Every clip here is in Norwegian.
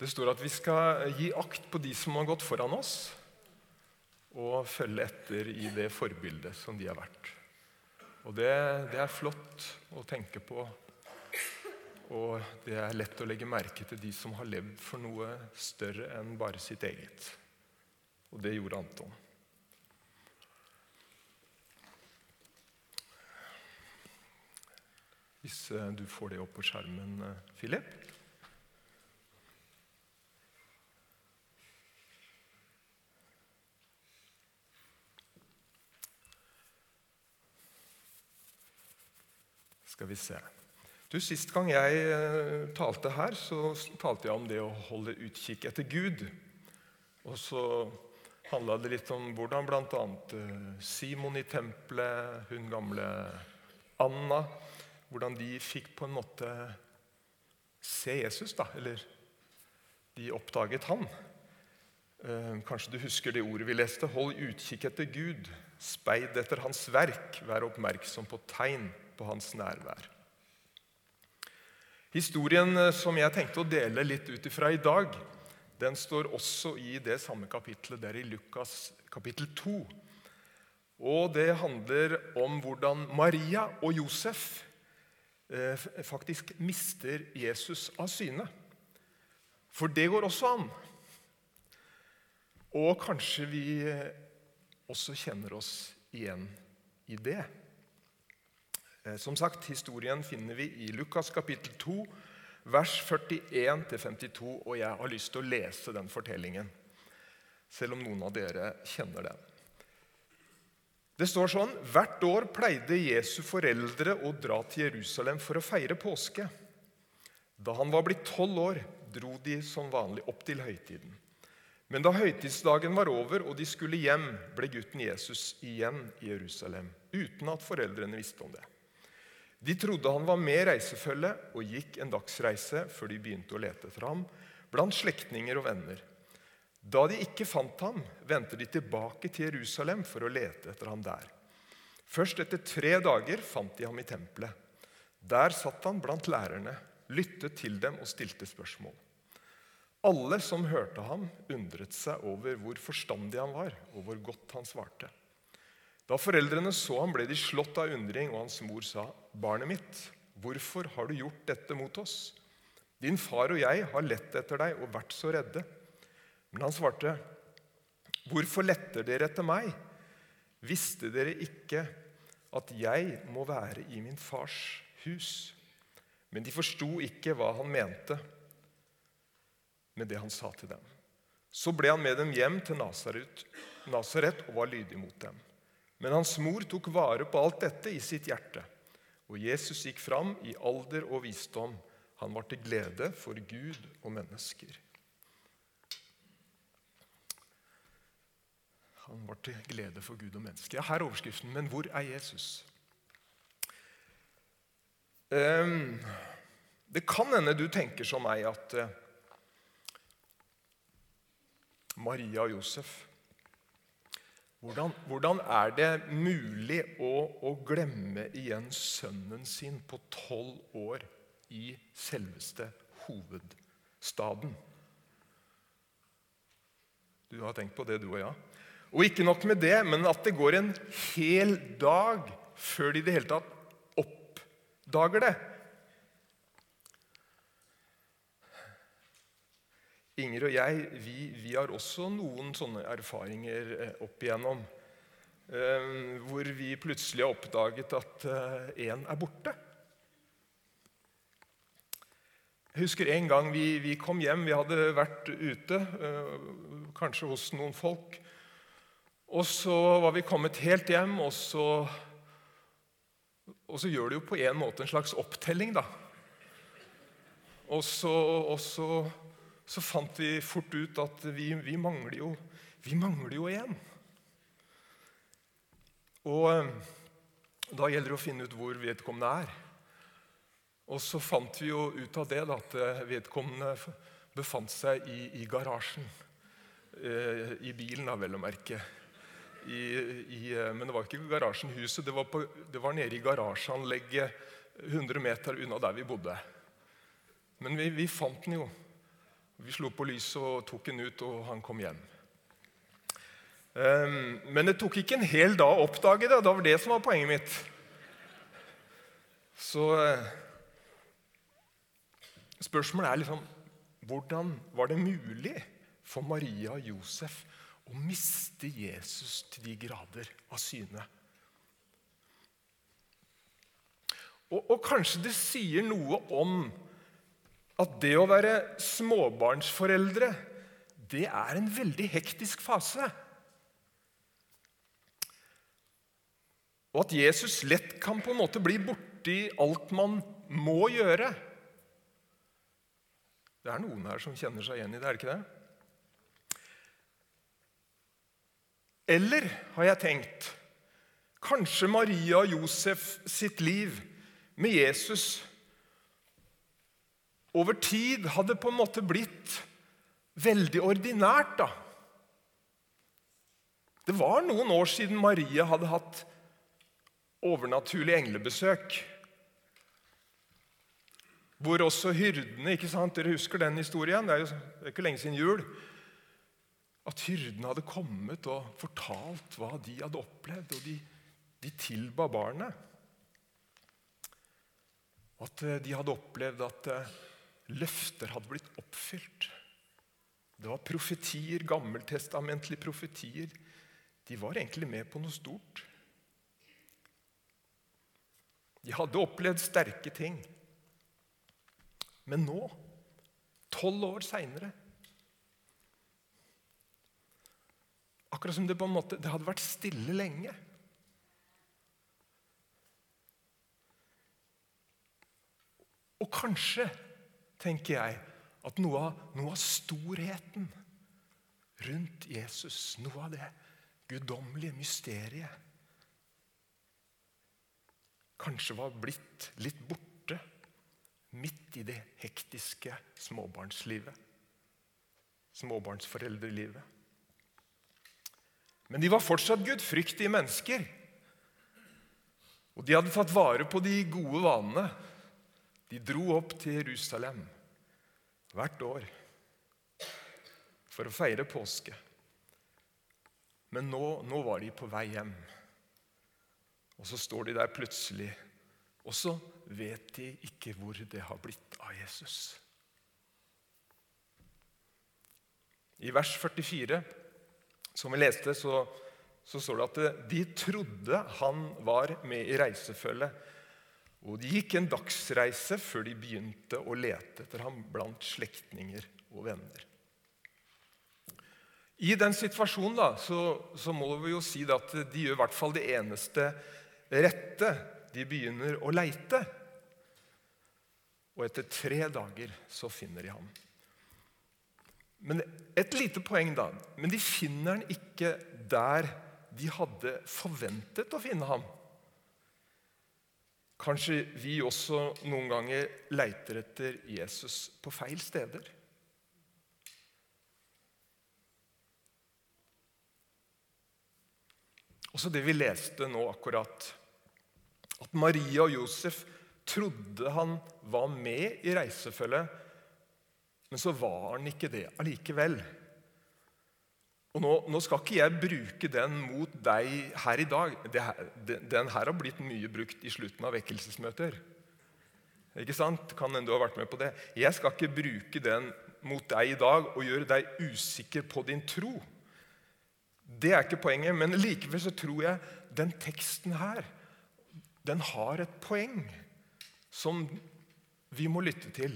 Det står at vi skal gi akt på de som har gått foran oss, og følge etter i det forbildet som de har vært. Og det, det er flott å tenke på. Og det er lett å legge merke til de som har levd for noe større enn bare sitt eget. Og det gjorde Anton. Hvis eh, du får det opp på skjermen, eh, Philip. Skal vi se. Du, Sist gang jeg eh, talte her, så talte jeg om det å holde utkikk etter Gud. Og så handla det litt om hvordan bl.a. Eh, Simon i tempelet, hun gamle Anna Hvordan de fikk på en måte se Jesus, da. Eller de oppdaget han. Eh, kanskje du husker det ordet vi leste? Hold utkikk etter Gud. Speid etter hans verk. Vær oppmerksom på tegn på hans nærvær. Historien eh, som jeg tenkte å dele litt ut ifra i dag, den står også i det samme kapitlet der i Lukas kapittel 2. Og det handler om hvordan Maria og Josef eh, faktisk mister Jesus av syne. For det går også an. Og kanskje vi eh, også kjenner oss igjen i det. Eh, som sagt, Historien finner vi i Lukas kapittel 2, vers 41-52. Og jeg har lyst til å lese den fortellingen, selv om noen av dere kjenner den. Det står sånn Hvert år pleide Jesu foreldre å dra til Jerusalem for å feire påske. Da han var blitt tolv år, dro de som vanlig opp til høytiden. Men da høytidsdagen var over og de skulle hjem, ble gutten Jesus igjen i Jerusalem, uten at foreldrene visste om det. De trodde han var med reisefølge og gikk en dagsreise før de begynte å lete etter ham blant slektninger og venner. Da de ikke fant ham, vendte de tilbake til Jerusalem for å lete etter ham der. Først etter tre dager fant de ham i tempelet. Der satt han blant lærerne, lyttet til dem og stilte spørsmål. Alle som hørte ham, undret seg over hvor forstandig han var, og hvor godt han svarte. Da foreldrene så ham, ble de slått av undring, og hans mor sa, 'Barnet mitt, hvorfor har du gjort dette mot oss?' 'Din far og jeg har lett etter deg og vært så redde.' Men han svarte, 'Hvorfor letter dere etter meg? Visste dere ikke at jeg må være i min fars hus?' Men de forsto ikke hva han mente med det han sa til dem. Så ble han med dem hjem til Nasaret og var lydig mot dem. Men hans mor tok vare på alt dette i sitt hjerte. Og Jesus gikk fram i alder og visdom. Han var til glede for Gud og mennesker. Han var til glede for Gud og mennesker. Ja, her er overskriften. Men hvor er Jesus? Um, det kan hende du tenker som meg at uh, Maria og Josef hvordan, hvordan, er det mulig å, å, glemme igjen sønnen sin på tolv år i selveste hovedstaden? Du har tenkt på det, du og jeg. Og ikke nok med det, men at det går en hel dag før de i det hele tatt oppdager det. Inger og jeg vi, vi, har også noen sånne erfaringer eh, opp igjennom. Eh, hvor vi plutselig har oppdaget at én eh, er borte. Jeg husker en gang vi, vi, kom hjem. Vi hadde vært ute, kanskje hos noen folk. Og så var vi kommet helt hjem, og så, og så gjør det jo på en måte en slags opptelling, da. Og så, og så så fant vi fort ut at vi, vi mangler jo vi mangler jo en. Og eh, da gjelder det å finne ut hvor vedkommende er. Og så fant vi jo ut av det da, at eh, vedkommende befant seg i, i garasjen. Eh, I bilen, da, vel å merke. I, i, men det var ikke garasjen, huset. Det var, på, det var nede i garasjeanlegget 100 meter unna der vi bodde. Men vi, vi fant den jo. Vi slo på lyset og tok den ut, og han kom hjem. Um, men det tok ikke en hel dag å oppdage det. Det var det som var poenget mitt. Så uh, spørsmålet er liksom Hvordan var det mulig for Maria og Josef å miste Jesus til de grader av syne? Og, og kanskje det sier noe om at det å være småbarnsforeldre, det er en veldig hektisk fase. Og at Jesus lett kan på en måte bli borti alt man må gjøre. Det er noen her som kjenner seg igjen i det, er det ikke det? Eller har jeg tenkt kanskje Maria og Josef sitt liv med Jesus over tid hadde på en måte blitt veldig ordinært. da. Det var noen år siden Maria hadde hatt overnaturlig englebesøk. Hvor også hyrdene ikke sant? Dere husker den historien? Det er jo det ikke lenge siden jul. At hyrdene hadde kommet og fortalt hva de hadde opplevd, og de, de tilba barnet. At eh, de hadde opplevd at eh, løfter hadde blitt oppfylt. Det var profetier, gammeltestamentlige profetier. De var egentlig med på noe stort. De hadde opplevd sterke ting. Men nå, tolv år seinere Akkurat som det på en måte, det hadde vært stille lenge. Og kanskje, tenker jeg, at noe av, noe av storheten rundt Jesus, noe av det guddommelige mysteriet, kanskje var blitt litt borte midt i det hektiske småbarnslivet. Småbarnsforeldrelivet. Men de var fortsatt gudfryktige mennesker. Og de hadde tatt vare på de gode vanene de dro opp til Jerusalem hvert år for å feire påske. Men nå, nå, var de på vei hjem. Og så står de der plutselig, og så vet de ikke hvor det har blitt av Jesus. I vers 44, som vi leste, så, så står det at de trodde han var med i reisefølget og de gikk en dagsreise før de begynte å lete etter ham blant slektninger og venner. I den situasjonen da, så, så må vi jo si at de gjør i hvert fall det eneste rette. De begynner å leite. Og etter tre dager så finner de ham. Men Et lite poeng, da. Men de finner han ikke der de hadde forventet å finne ham. Kanskje vi også noen ganger leiter etter Jesus på feil steder. Også det vi leste nå akkurat, at Maria og Josef trodde han var med i reisefølget, men så var han ikke det allikevel. Og nå, nå, skal ikke jeg bruke den mot deg her i dag. Det, den her har blitt mye brukt i slutten av vekkelsesmøter. Ikke sant? Kan hende du har vært med på det. Jeg skal ikke bruke den mot deg i dag og gjøre deg usikker på din tro. Det er ikke poenget, men likevel så tror jeg den teksten her den har et poeng som vi må lytte til.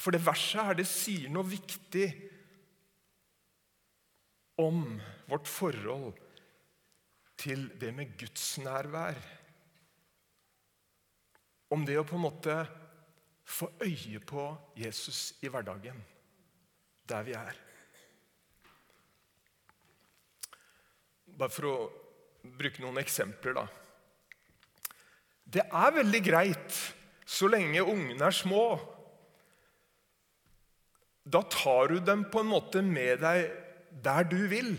For det verset her det sier noe viktig om vårt forhold til det med gudsnærvær. Om det å på en måte få øye på Jesus i hverdagen, der vi er. Bare for å bruke noen eksempler, da. Det er veldig greit så lenge ungene er små. Da tar du dem på en måte med deg der du vil.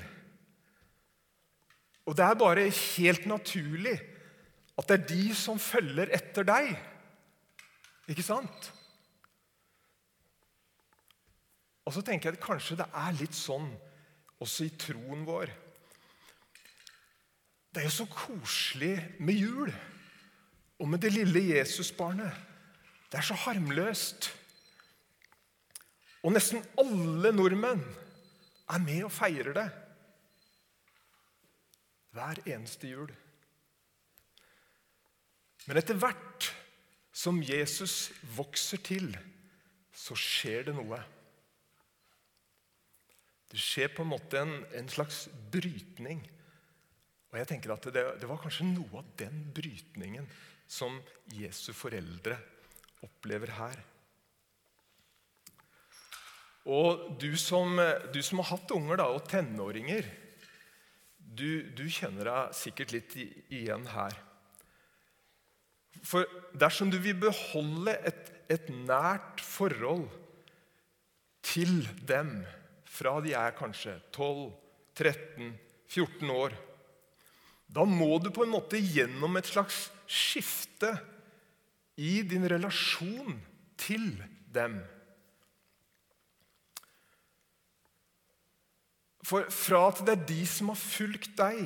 Og det er bare helt naturlig at det er de som følger etter deg. Ikke sant? Og så tenker jeg at kanskje det er litt sånn også i troen vår. Det er jo så koselig med jul og med det lille Jesusbarnet. Det er så harmløst. Og nesten alle nordmenn er med og feirer det hver eneste jul. Men etter hvert som Jesus vokser til, så skjer det noe. Det skjer på en måte en, en slags brytning. Og jeg tenker at det, det, var kanskje noe av den brytningen som Jesu foreldre opplever her. Og du som, du som har hatt unger da, og tenåringer, du, du kjenner deg sikkert litt igjen her. For dersom du vil beholde et, et nært forhold til dem fra de er kanskje 12, 13, 14 år, da må du på en måte gjennom et slags skifte i din relasjon til dem. For fra at det er de som har fulgt deg,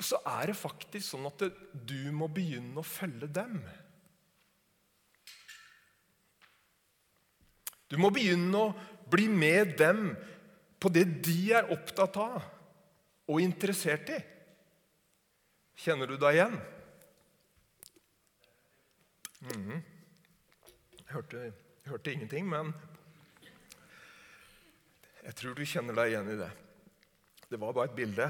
så er det faktisk sånn at du må begynne å følge dem. Du må begynne å bli med dem på det de er opptatt av og interessert i. Kjenner du deg igjen? Mm -hmm. jeg, hørte, jeg hørte ingenting, men jeg tror du kjenner deg igjen i det. Det var bare et bilde.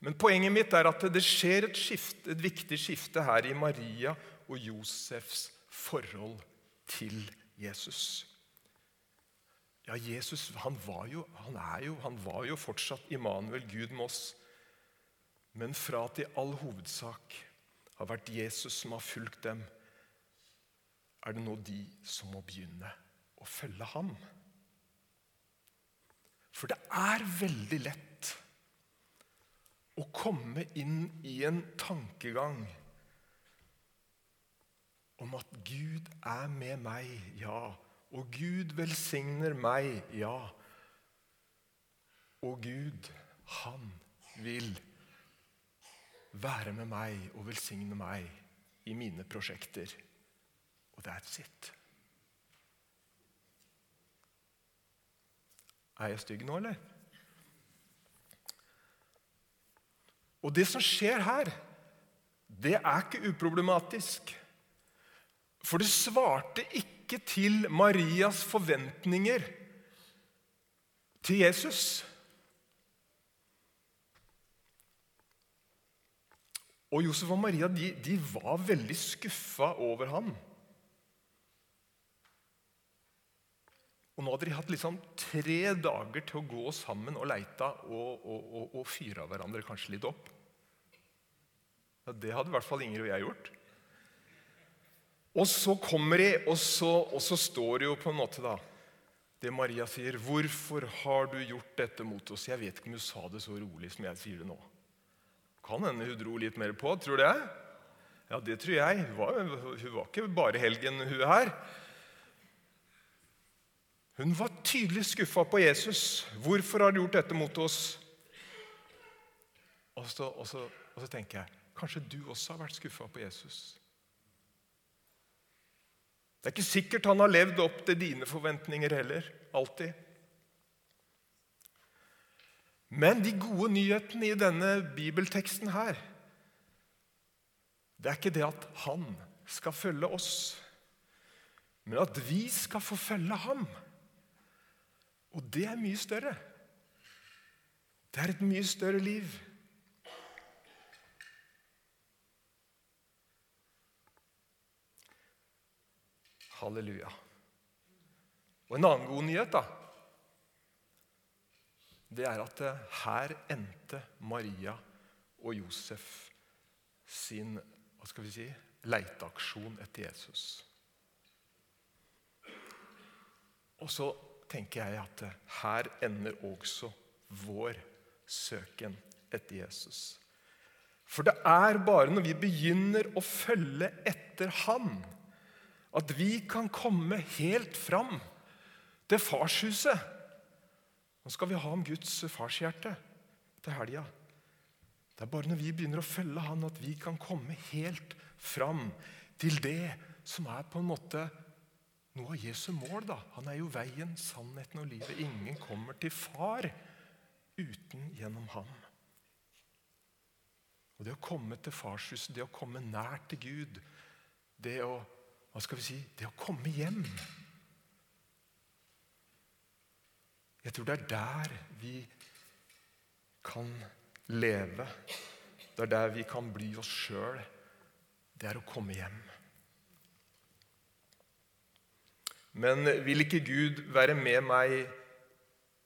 Men poenget mitt er at det skjer et, skift, et viktig skifte her i Maria og Josefs forhold til Jesus. Ja, Jesus han var jo, han er jo, han var jo fortsatt Immanuel, Gud med oss. Men fra at i all hovedsak har vært Jesus som har fulgt dem, er det nå de som må begynne å følge ham. For det er veldig lett å komme inn i en tankegang om at Gud er med meg, ja, og Gud velsigner meg, ja. Og Gud, han vil være med meg og velsigne meg i mine prosjekter. Og that's it. Er jeg stygg nå, eller? Og det som skjer her, det er ikke uproblematisk. For det svarte ikke til Marias forventninger til Jesus. Og Josef og Maria de, de var veldig skuffa over ham. Og Nå hadde de hatt liksom tre dager til å gå sammen og leita og, og, og, og fyra hverandre kanskje litt opp. Ja, det hadde i hvert fall Ingrid og jeg gjort. Og så kommer de, og så, og så står det jo på en måte da det Maria sier. 'Hvorfor har du gjort dette mot oss?' Jeg vet ikke om hun sa det så rolig som jeg sier det nå. Kan hende hun dro litt mer på. Tror du det? Ja, det tror jeg. Hun var, hun var ikke bare helgen, hun her. Hun var tydelig skuffa på Jesus. 'Hvorfor har du gjort dette mot oss?' Og så, og så, og så tenker jeg kanskje du også har vært skuffa på Jesus. Det er ikke sikkert han har levd opp til dine forventninger heller. Alltid. Men de gode nyhetene i denne bibelteksten her, det er ikke det at han skal følge oss, men at vi skal få følge ham. Og det er mye større. Det er et mye større liv. Halleluja. Og en annen god nyhet, da, det er at eh, her endte Maria og Josef sin hva skal vi si, leiteaksjon etter Jesus. Og så tenker jeg at eh, her ender også vår søken etter Jesus. For det er bare når vi begynner å følge etter Han, at vi kan komme helt fram til farshuset. Nå skal vi ha om Guds farshjerte til helga. Det er bare når vi begynner å følge Han, at vi kan komme helt fram til det som er på en måte noe av Jesu mål. da. Han er jo veien, sannheten og livet. Ingen kommer til Far uten gjennom ham. Og Det å komme til farshuset, det å komme nær til Gud, det å hva skal vi si, det å komme hjem Jeg tror det er der vi kan leve. Det er der vi kan bli oss sjøl. Det er å komme hjem. Men vil ikke Gud være med meg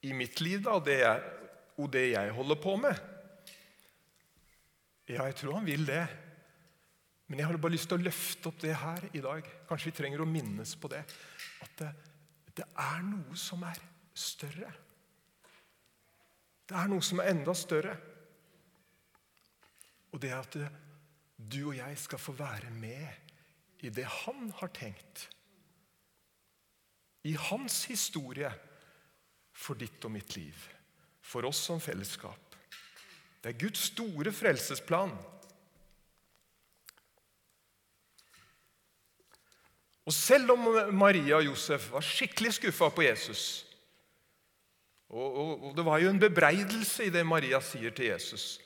i mitt liv da, det jeg, og det jeg holder på med? Ja, jeg tror han vil det. Men jeg har bare lyst til å løfte opp det her i dag. Kanskje vi trenger å minnes på det. At det, det er noe som er større. Det er noe som er enda større. Og det er at du og jeg skal få være med i det han har tenkt i hans historie for ditt og mitt liv. For oss som fellesskap. Det er Guds store frelsesplan. Og selv om Maria og Josef var skikkelig skuffa på Jesus og, og, og Det var jo en bebreidelse i det Maria sier til Jesus.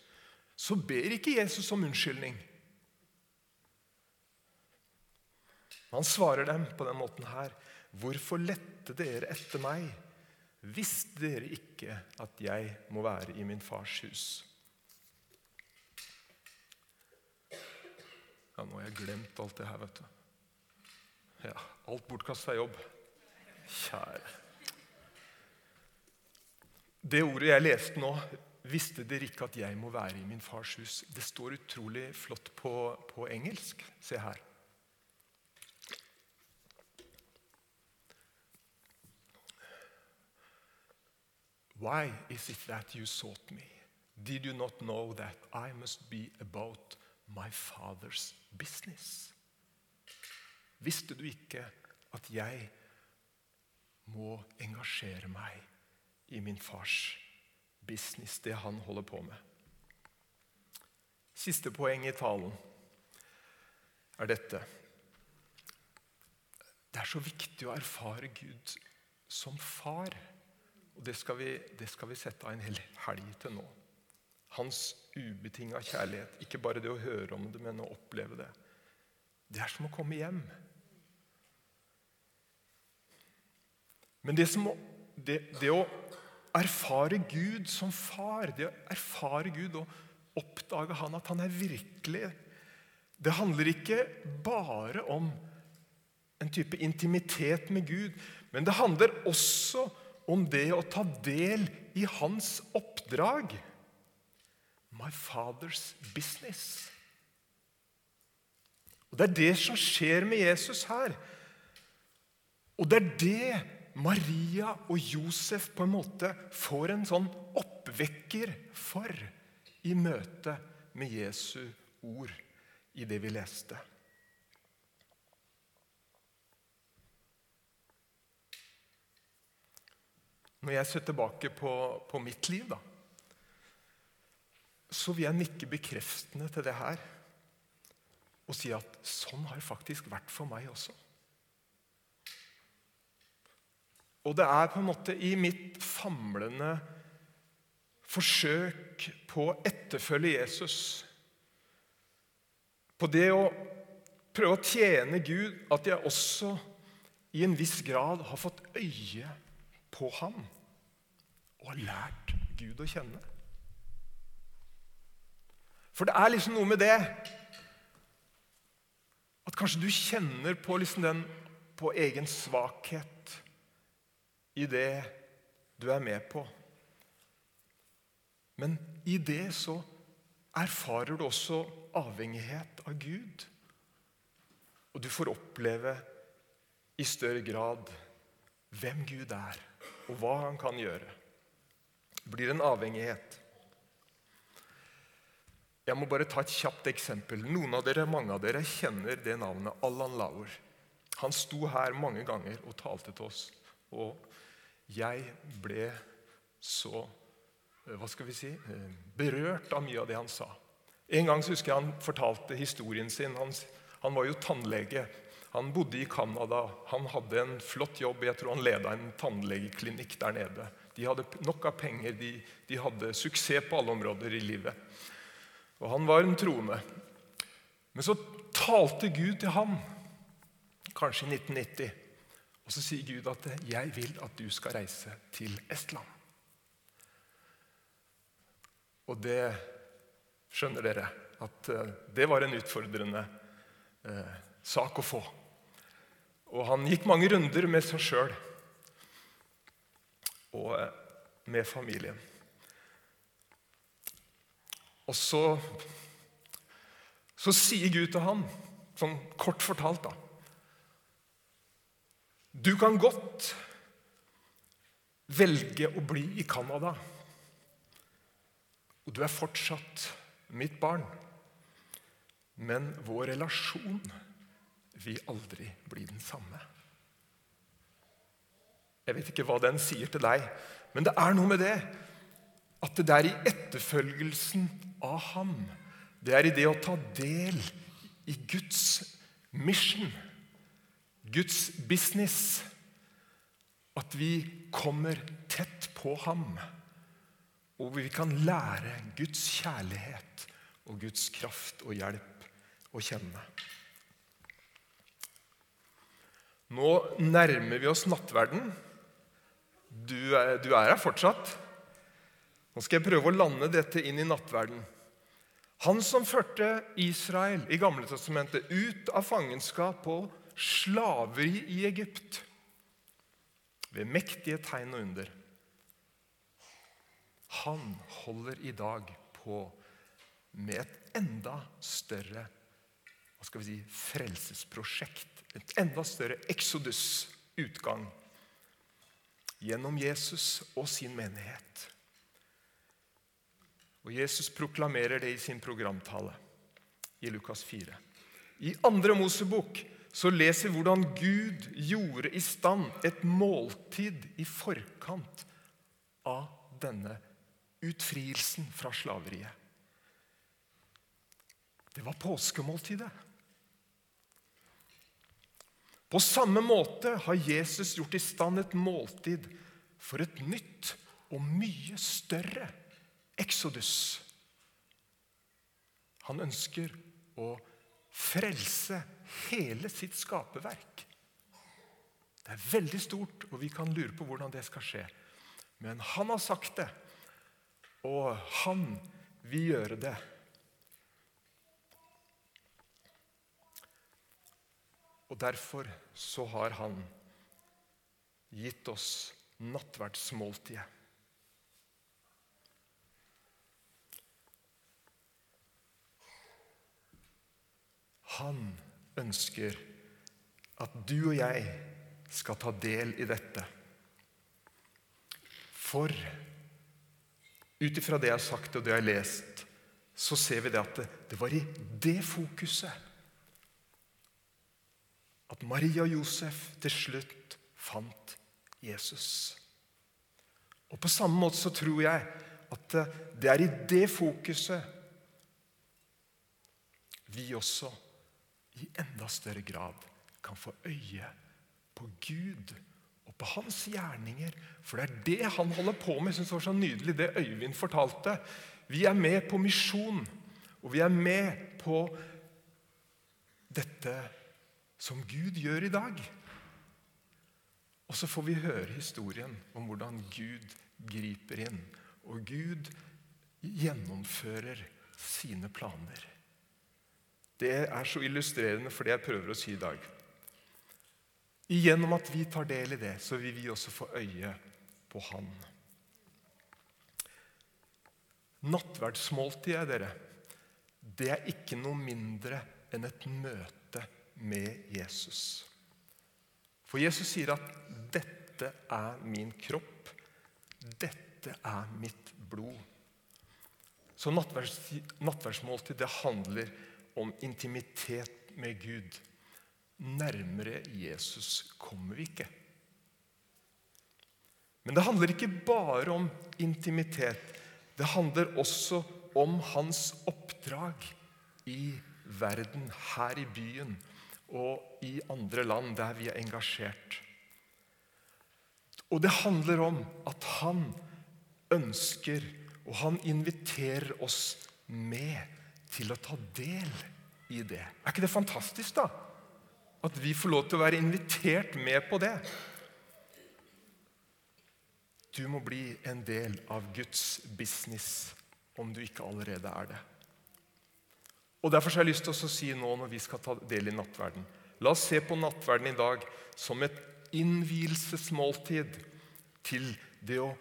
Så ber ikke Jesus om unnskyldning. Han svarer dem på den måten her. Hvorfor lette dere etter meg? Visste dere ikke at jeg må være i min fars hus? Ja, nå har jeg glemt alt det her, vet du. Ja, alt bortkasta jobb. Kjære. Det ordet jeg leste nå, visste dere ikke at jeg må være i min fars hus. Det står utrolig flott på, på engelsk. Se her. Why is it that you sought me? Did you not know that I must be about my father's business? Visste du ikke at jeg må engasjere meg i min fars business, det han holder på med? Siste poeng i talen er dette. Det er så viktig å erfare Gud som far. Og det skal, vi, det skal vi sette av en hel helg til nå. Hans ubetinga kjærlighet. Ikke bare det å høre om det, men å oppleve det. Det er som å komme hjem. Men det, som, det, det å erfare Gud som far, det å erfare Gud og oppdage han at han er virkelig Det handler ikke bare om en type intimitet med Gud, men det handler også om om det å ta del i hans oppdrag. My father's business. Og Det er det som skjer med Jesus her. Og det er det Maria og Josef på en måte får en sånn oppvekker for i møte med Jesu ord i det vi leste. Når jeg ser tilbake på, på mitt liv, da, så vil jeg nikke bekreftende til det her og si at sånn har faktisk vært for meg også. Og det er på en måte i mitt famlende forsøk på å etterfølge Jesus, på det å prøve å tjene Gud, at jeg også i en viss grad har fått øye på ham og har lært Gud å kjenne. For det er liksom noe med det at kanskje du kjenner på liksom den på egen svakhet i det du er med på. Men i det så erfarer du også avhengighet av Gud. Og du får oppleve i større grad hvem Gud er og hva han kan gjøre. Blir en avhengighet. Jeg må bare ta et kjapt eksempel. Noen av dere, Mange av dere kjenner det navnet Allan Lauer. Han sto her mange ganger og talte til oss. Og jeg ble så eh, hva skal vi si, eh, berørt av mye av det han sa. En gang så husker jeg han fortalte historien sin. Han, han var jo tannlege. Han bodde i Canada. Han hadde en flott jobb. Jeg tror han leda en tannlegeklinikk der nede. De hadde nok av penger. De, de hadde suksess på alle områder i livet. Og han var en troende. Men så talte Gud til ham, kanskje i 1990. Og så sier Gud at 'jeg vil at du skal reise til Estland'. Og det skjønner dere at eh, det var en utfordrende eh, sak å få. Og han gikk mange runder med seg sjøl og eh, med familien. Og så, så sier Gud til han, sånn kort fortalt, da Du kan godt velge å bli i Canada, og du er fortsatt mitt barn. Men vår relasjon vil aldri bli den samme. Jeg vet ikke hva den sier til deg, men det er noe med det at det er i etterfølgelsen av ham, det er i det å ta del i Guds mission, Guds business, at vi kommer tett på ham, og vi kan lære Guds kjærlighet og Guds kraft og hjelp å kjenne. Nå nærmer vi oss nattverden. Du er, du er her fortsatt. Nå skal jeg prøve å lande dette inn i nattverden. Han som førte Israel i Gamle Testamentet ut av fangenskap og slaveri i Egypt ved mektige tegn og under. Han holder i dag på med et enda større hva skal vi si, frelsesprosjekt. Et enda større Exodus-utgang gjennom Jesus og sin menighet. Og Jesus proklamerer det i sin programtale i Lukas 4. I andre Mosebok så leser vi hvordan Gud gjorde i stand et måltid i forkant av denne utfrielsen fra slaveriet. Det var påskemåltidet. På samme måte har Jesus gjort i stand et måltid for et nytt og mye større Exodus. Han ønsker å frelse hele sitt skaperverk. Det er veldig stort, og vi kan lure på hvordan det skal skje. Men han har sagt det, og han vil gjøre det. Og derfor så har han gitt oss nattverdsmåltidet. Han ønsker at du og jeg skal ta del i dette. For ut ifra det jeg har sagt og det jeg har lest, så ser vi det at det, det var i det fokuset at Maria og Josef til slutt fant Jesus. Og På samme måte så tror jeg at det er i det fokuset vi også i enda større grad kan få øye på Gud og på hans gjerninger. For det er det han holder på med. Jeg synes det var så nydelig det Øyvind fortalte. Vi er med på misjon, og vi er med på dette som Gud gjør i dag. Og så får vi høre historien om hvordan Gud griper inn, og Gud gjennomfører sine planer. Det er så illustrerende for det jeg prøver å si i dag. Gjennom at vi tar del i det, så vil vi også få øye på Han. Nattverdsmåltidet, dere, det er ikke noe mindre enn et møte med Jesus. For Jesus sier at 'dette er min kropp', 'dette er mitt blod'. Så nattverdsmåltid det handler om intimitet med Gud. Nærmere Jesus kommer vi ikke. Men det handler ikke bare om intimitet. Det handler også om hans oppdrag i verden, her i byen og i andre land der vi er engasjert. Og det handler om at han ønsker, og han inviterer oss med til å ta del i det. Er ikke det fantastisk, da? At vi får lov til å være invitert med på det. Du må bli en del av Guds business om du ikke allerede er det. Og Derfor har jeg lyst til å si nå når vi skal ta del i nattverden La oss se på nattverden i dag som et innvielsesmåltid til det å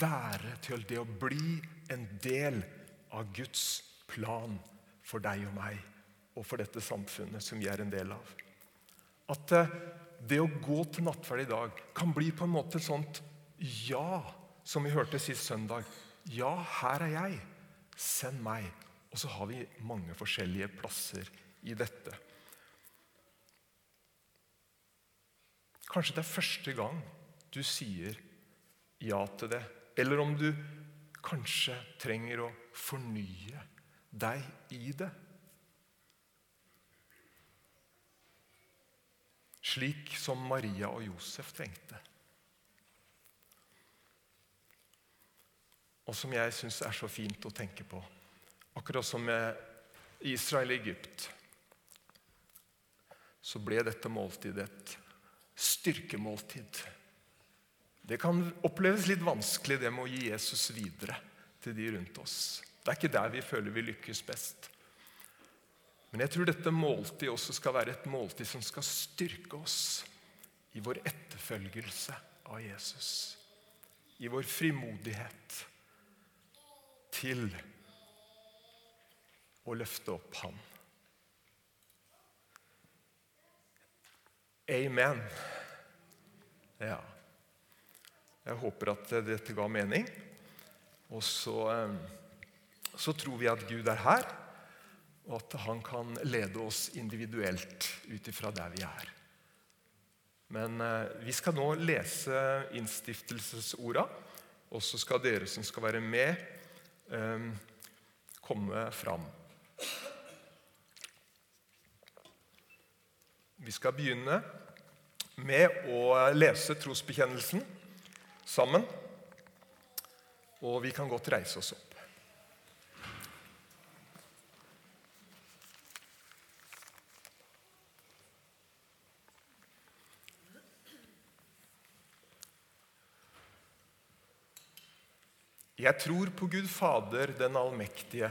være, til det å bli en del av Guds plan for deg og meg og for dette samfunnet som vi er en del av. At eh, det å gå til nattverd i dag kan bli på en måte et sånt ja, som vi hørte sist søndag. Ja, her er jeg. Send meg. Og så har vi mange forskjellige plasser i dette. Kanskje det er første gang du sier ja til det. Eller om du kanskje trenger å fornye deg i det. Slik som Maria og Josef trengte. Og som jeg syns er så fint å tenke på. Akkurat som med Israel og Egypt, så ble dette måltidet et styrkemåltid. Det kan oppleves litt vanskelig, det med å gi Jesus videre til de rundt oss. Det er ikke der vi føler vi lykkes best. Men jeg tror dette måltidet også skal være et måltid som skal styrke oss i vår etterfølgelse av Jesus. I vår frimodighet til å løfte opp Han. Amen. Ja. Jeg håper at dette ga mening. Og så, eh, så tror vi at Gud er her, og at han kan lede oss individuelt ut ifra der vi er. Men eh, vi skal nå lese innstiftelsesorda, og så skal dere som skal være med, eh, komme fram. Vi skal begynne med å lese trosbekjennelsen sammen. Og vi kan godt reise oss opp. Jeg tror på Gud Fader, den allmektige,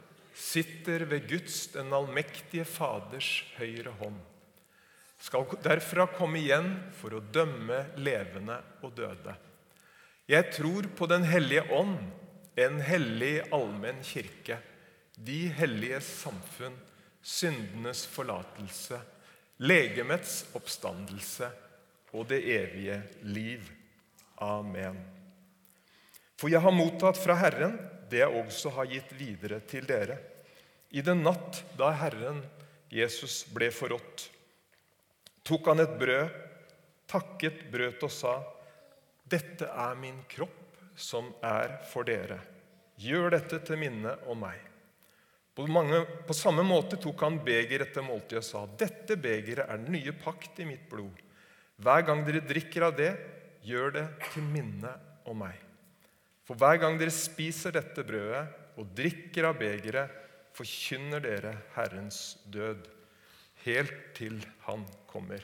sitter ved Guds, den allmektige Faders høyre hånd skal derfra komme igjen for å dømme levende og døde. Jeg tror på Den hellige ånd, en hellig allmenn kirke, de hellige samfunn, syndenes forlatelse, legemets oppstandelse og det evige liv. Amen. For jeg har mottatt fra Herren det jeg også har gitt videre til dere. I den natt da Herren Jesus ble forrådt, tok han et brød, takket, brøt og sa:" Dette er min kropp, som er for dere. Gjør dette til minne om meg. På, mange, på samme måte tok han beger etter måltidet og sa:" Dette begeret er den nye pakt i mitt blod. Hver gang dere drikker av det, gjør det til minne om meg. For hver gang dere spiser dette brødet og drikker av begeret, forkynner dere Herrens død helt til Han kommer.